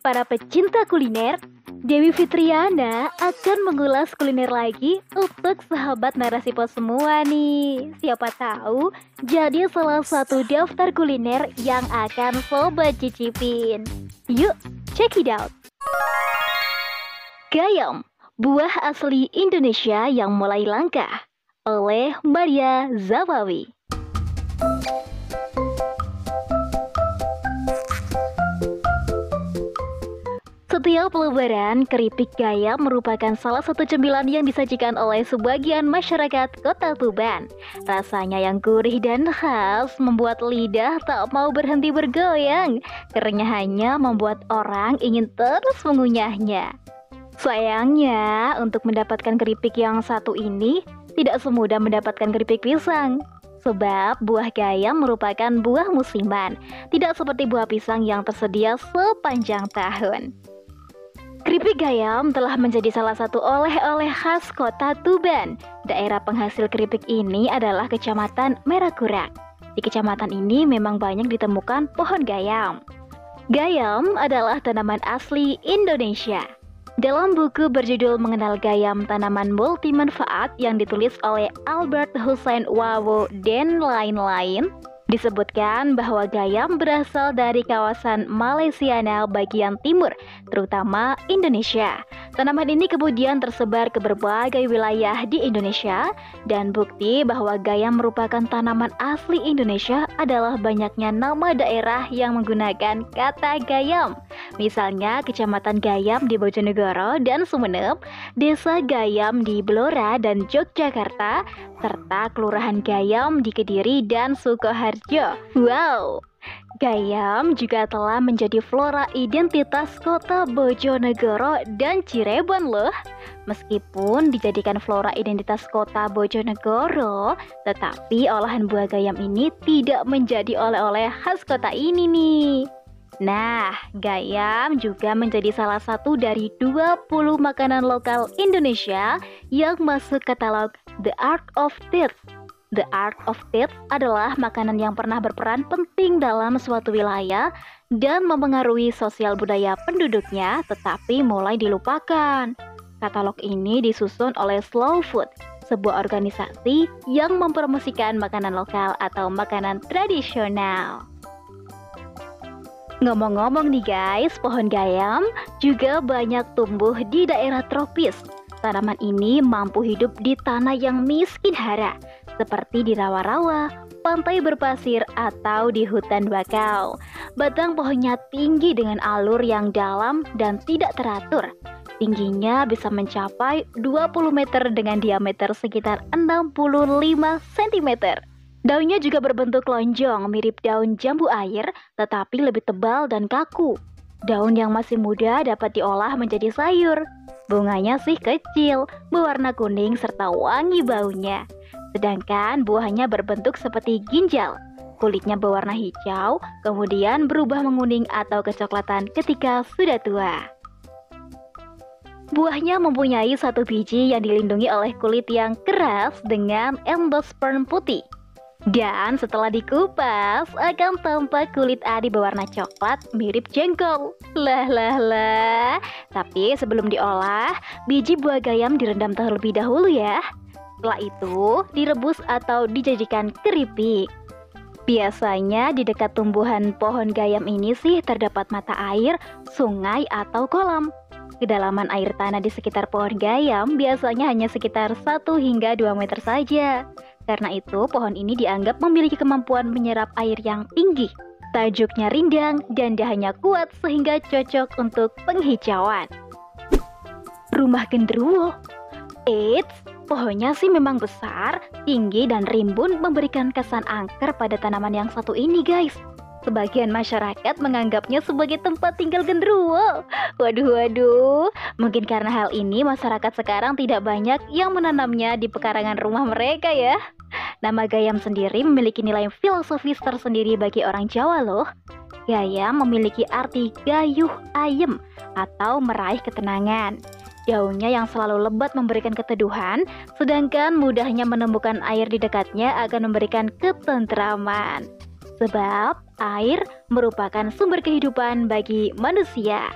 para pecinta kuliner, Dewi Fitriana akan mengulas kuliner lagi untuk sahabat narasi pos semua nih. Siapa tahu jadi salah satu daftar kuliner yang akan sobat cicipin. Yuk, check it out. Gayam, buah asli Indonesia yang mulai langka oleh Maria Zawawi. Setiap lebaran, keripik gaya merupakan salah satu cemilan yang disajikan oleh sebagian masyarakat kota Tuban. Rasanya yang gurih dan khas membuat lidah tak mau berhenti bergoyang, karena hanya membuat orang ingin terus mengunyahnya. Sayangnya, untuk mendapatkan keripik yang satu ini, tidak semudah mendapatkan keripik pisang. Sebab buah gayam merupakan buah musiman, tidak seperti buah pisang yang tersedia sepanjang tahun. Keripik gayam telah menjadi salah satu oleh-oleh khas kota Tuban. Daerah penghasil keripik ini adalah Kecamatan Merakurak. Di kecamatan ini memang banyak ditemukan pohon gayam. Gayam adalah tanaman asli Indonesia. Dalam buku berjudul Mengenal Gayam Tanaman Multi Manfaat yang ditulis oleh Albert Hussein Wawo dan lain-lain, Disebutkan bahwa gayam berasal dari kawasan Malaysiana bagian timur, terutama Indonesia. Tanaman ini kemudian tersebar ke berbagai wilayah di Indonesia dan bukti bahwa gayam merupakan tanaman asli Indonesia adalah banyaknya nama daerah yang menggunakan kata gayam. Misalnya Kecamatan Gayam di Bojonegoro dan Sumeneb, Desa Gayam di Blora dan Yogyakarta, serta Kelurahan Gayam di Kediri dan Sukoharjo. Wow! Gayam juga telah menjadi flora identitas kota Bojonegoro dan Cirebon loh. Meskipun dijadikan flora identitas kota Bojonegoro, tetapi olahan buah gayam ini tidak menjadi oleh-oleh khas kota ini nih. Nah, gayam juga menjadi salah satu dari 20 makanan lokal Indonesia yang masuk katalog The Art of Taste. The Art of Taste adalah makanan yang pernah berperan penting dalam suatu wilayah dan mempengaruhi sosial budaya penduduknya, tetapi mulai dilupakan. Katalog ini disusun oleh Slow Food, sebuah organisasi yang mempromosikan makanan lokal atau makanan tradisional. Ngomong-ngomong nih guys, pohon gayam juga banyak tumbuh di daerah tropis. Tanaman ini mampu hidup di tanah yang miskin hara, seperti di rawa-rawa, pantai berpasir, atau di hutan bakau. Batang pohonnya tinggi dengan alur yang dalam dan tidak teratur. Tingginya bisa mencapai 20 meter dengan diameter sekitar 65 cm. Daunnya juga berbentuk lonjong mirip daun jambu air, tetapi lebih tebal dan kaku. Daun yang masih muda dapat diolah menjadi sayur. Bunganya sih kecil, berwarna kuning serta wangi baunya. Sedangkan buahnya berbentuk seperti ginjal. Kulitnya berwarna hijau, kemudian berubah menguning atau kecoklatan ketika sudah tua. Buahnya mempunyai satu biji yang dilindungi oleh kulit yang keras dengan endosperm putih. Dan setelah dikupas, akan tampak kulit adi berwarna coklat mirip jengkol. Lah lah lah. Tapi sebelum diolah, biji buah gayam direndam terlebih dahulu ya. Setelah itu, direbus atau dijajikan keripik. Biasanya di dekat tumbuhan pohon gayam ini sih terdapat mata air, sungai, atau kolam. Kedalaman air tanah di sekitar pohon gayam biasanya hanya sekitar 1 hingga 2 meter saja. Karena itu, pohon ini dianggap memiliki kemampuan menyerap air yang tinggi. Tajuknya rindang dan dahannya kuat sehingga cocok untuk penghijauan. Rumah genderuwo. Eits, pohonnya sih memang besar, tinggi dan rimbun memberikan kesan angker pada tanaman yang satu ini guys. Sebagian masyarakat menganggapnya sebagai tempat tinggal genderuwo. Waduh, waduh. Mungkin karena hal ini masyarakat sekarang tidak banyak yang menanamnya di pekarangan rumah mereka ya. Nama gayam sendiri memiliki nilai filosofis tersendiri bagi orang Jawa loh. Gayam memiliki arti gayuh ayem atau meraih ketenangan. Daunnya yang selalu lebat memberikan keteduhan, sedangkan mudahnya menemukan air di dekatnya akan memberikan ketentraman. Sebab air merupakan sumber kehidupan bagi manusia.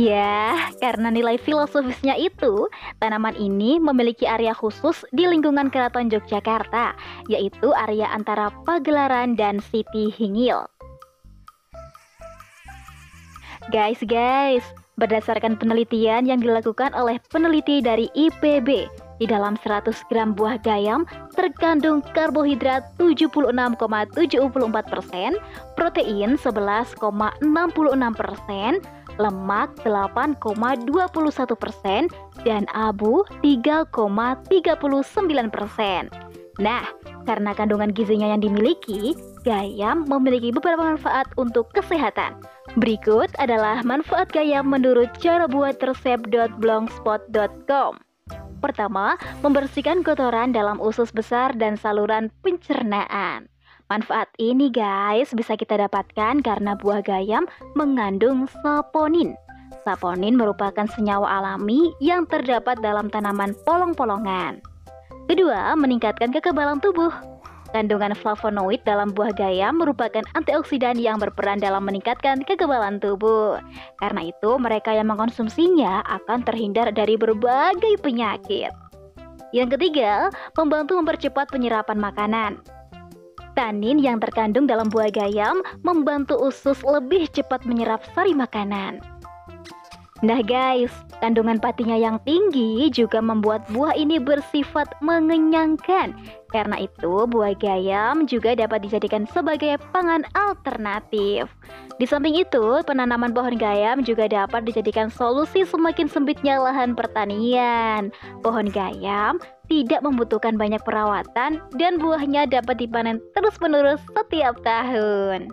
Ya, karena nilai filosofisnya itu, tanaman ini memiliki area khusus di lingkungan Keraton Yogyakarta, yaitu area antara Pagelaran dan Siti Hingil. Guys, guys, berdasarkan penelitian yang dilakukan oleh peneliti dari IPB, di dalam 100 gram buah gayam terkandung karbohidrat 76,74%, protein 11,66%, lemak 8,21%, dan abu 3,39%. Nah, karena kandungan gizinya yang dimiliki, gayam memiliki beberapa manfaat untuk kesehatan. Berikut adalah manfaat gayam menurut cara buat resep.blogspot.com. Pertama, membersihkan kotoran dalam usus besar dan saluran pencernaan. Manfaat ini guys bisa kita dapatkan karena buah gayam mengandung saponin. Saponin merupakan senyawa alami yang terdapat dalam tanaman polong-polongan. Kedua, meningkatkan kekebalan tubuh. Kandungan flavonoid dalam buah gayam merupakan antioksidan yang berperan dalam meningkatkan kekebalan tubuh. Karena itu, mereka yang mengkonsumsinya akan terhindar dari berbagai penyakit. Yang ketiga, membantu mempercepat penyerapan makanan. Tanin yang terkandung dalam buah gayam membantu usus lebih cepat menyerap sari makanan. Nah guys, kandungan patinya yang tinggi juga membuat buah ini bersifat mengenyangkan. Karena itu, buah gayam juga dapat dijadikan sebagai pangan alternatif. Di samping itu, penanaman pohon gayam juga dapat dijadikan solusi semakin sempitnya lahan pertanian. Pohon gayam tidak membutuhkan banyak perawatan dan buahnya dapat dipanen terus-menerus setiap tahun.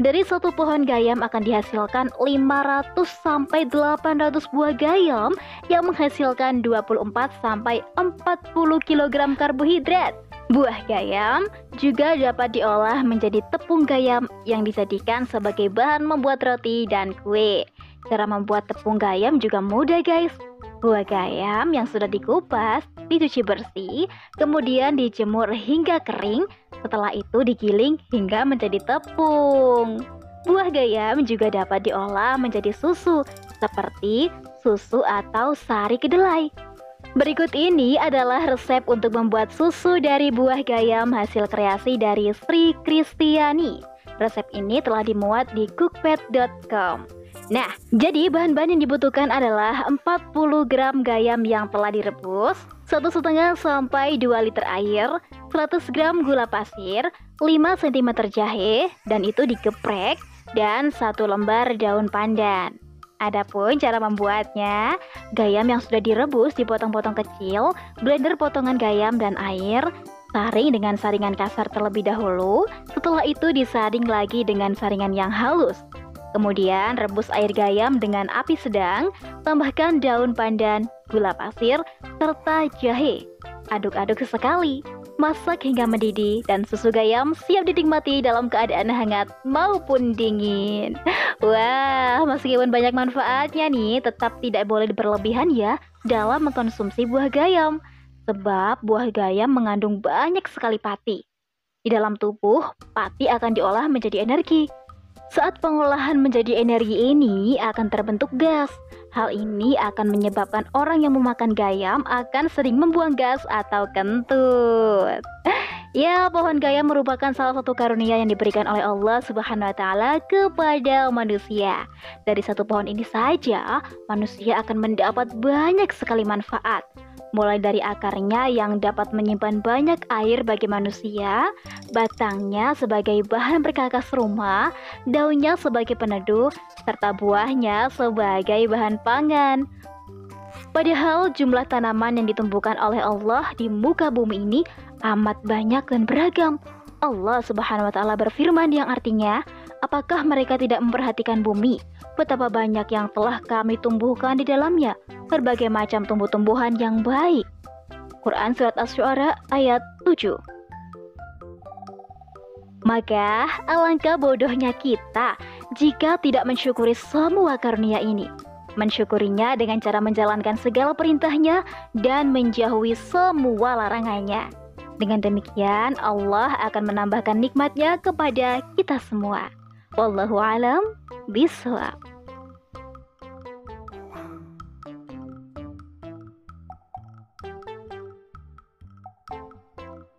Dari satu pohon gayam akan dihasilkan 500 sampai 800 buah gayam yang menghasilkan 24 sampai 40 kg karbohidrat. Buah gayam juga dapat diolah menjadi tepung gayam yang disajikan sebagai bahan membuat roti dan kue. Cara membuat tepung gayam juga mudah guys. Buah gayam yang sudah dikupas, dicuci bersih, kemudian dijemur hingga kering, setelah itu digiling hingga menjadi tepung. Buah gayam juga dapat diolah menjadi susu, seperti susu atau sari kedelai. Berikut ini adalah resep untuk membuat susu dari buah gayam hasil kreasi dari Sri Kristiani. Resep ini telah dimuat di cookpad.com. Nah, jadi bahan-bahan yang dibutuhkan adalah 40 gram gayam yang telah direbus, 1,5 sampai 2 liter air, 100 gram gula pasir, 5 cm jahe, dan itu digeprek, dan satu lembar daun pandan. Adapun cara membuatnya, gayam yang sudah direbus dipotong-potong kecil, blender potongan gayam dan air, saring dengan saringan kasar terlebih dahulu, setelah itu disaring lagi dengan saringan yang halus. Kemudian rebus air gayam dengan api sedang, tambahkan daun pandan, gula pasir, serta jahe. Aduk-aduk sesekali, masak hingga mendidih dan susu gayam siap dinikmati dalam keadaan hangat maupun dingin. Wah, meskipun banyak manfaatnya nih, tetap tidak boleh berlebihan ya dalam mengkonsumsi buah gayam. Sebab buah gayam mengandung banyak sekali pati. Di dalam tubuh, pati akan diolah menjadi energi saat pengolahan menjadi energi ini akan terbentuk gas. Hal ini akan menyebabkan orang yang memakan gayam akan sering membuang gas atau kentut. Ya, pohon gayam merupakan salah satu karunia yang diberikan oleh Allah Subhanahu wa taala kepada manusia. Dari satu pohon ini saja, manusia akan mendapat banyak sekali manfaat mulai dari akarnya yang dapat menyimpan banyak air bagi manusia, batangnya sebagai bahan berkakas rumah, daunnya sebagai peneduh, serta buahnya sebagai bahan pangan. Padahal jumlah tanaman yang ditumbuhkan oleh Allah di muka bumi ini amat banyak dan beragam. Allah Subhanahu wa taala berfirman yang artinya, apakah mereka tidak memperhatikan bumi? Betapa banyak yang telah kami tumbuhkan di dalamnya, berbagai macam tumbuh-tumbuhan yang baik. Quran Surat Asy-Syu'ara ayat 7 Maka alangkah bodohnya kita jika tidak mensyukuri semua karunia ini. Mensyukurinya dengan cara menjalankan segala perintahnya dan menjauhi semua larangannya. Dengan demikian, Allah akan menambahkan nikmatnya kepada kita semua. Wallahu alam Biswa.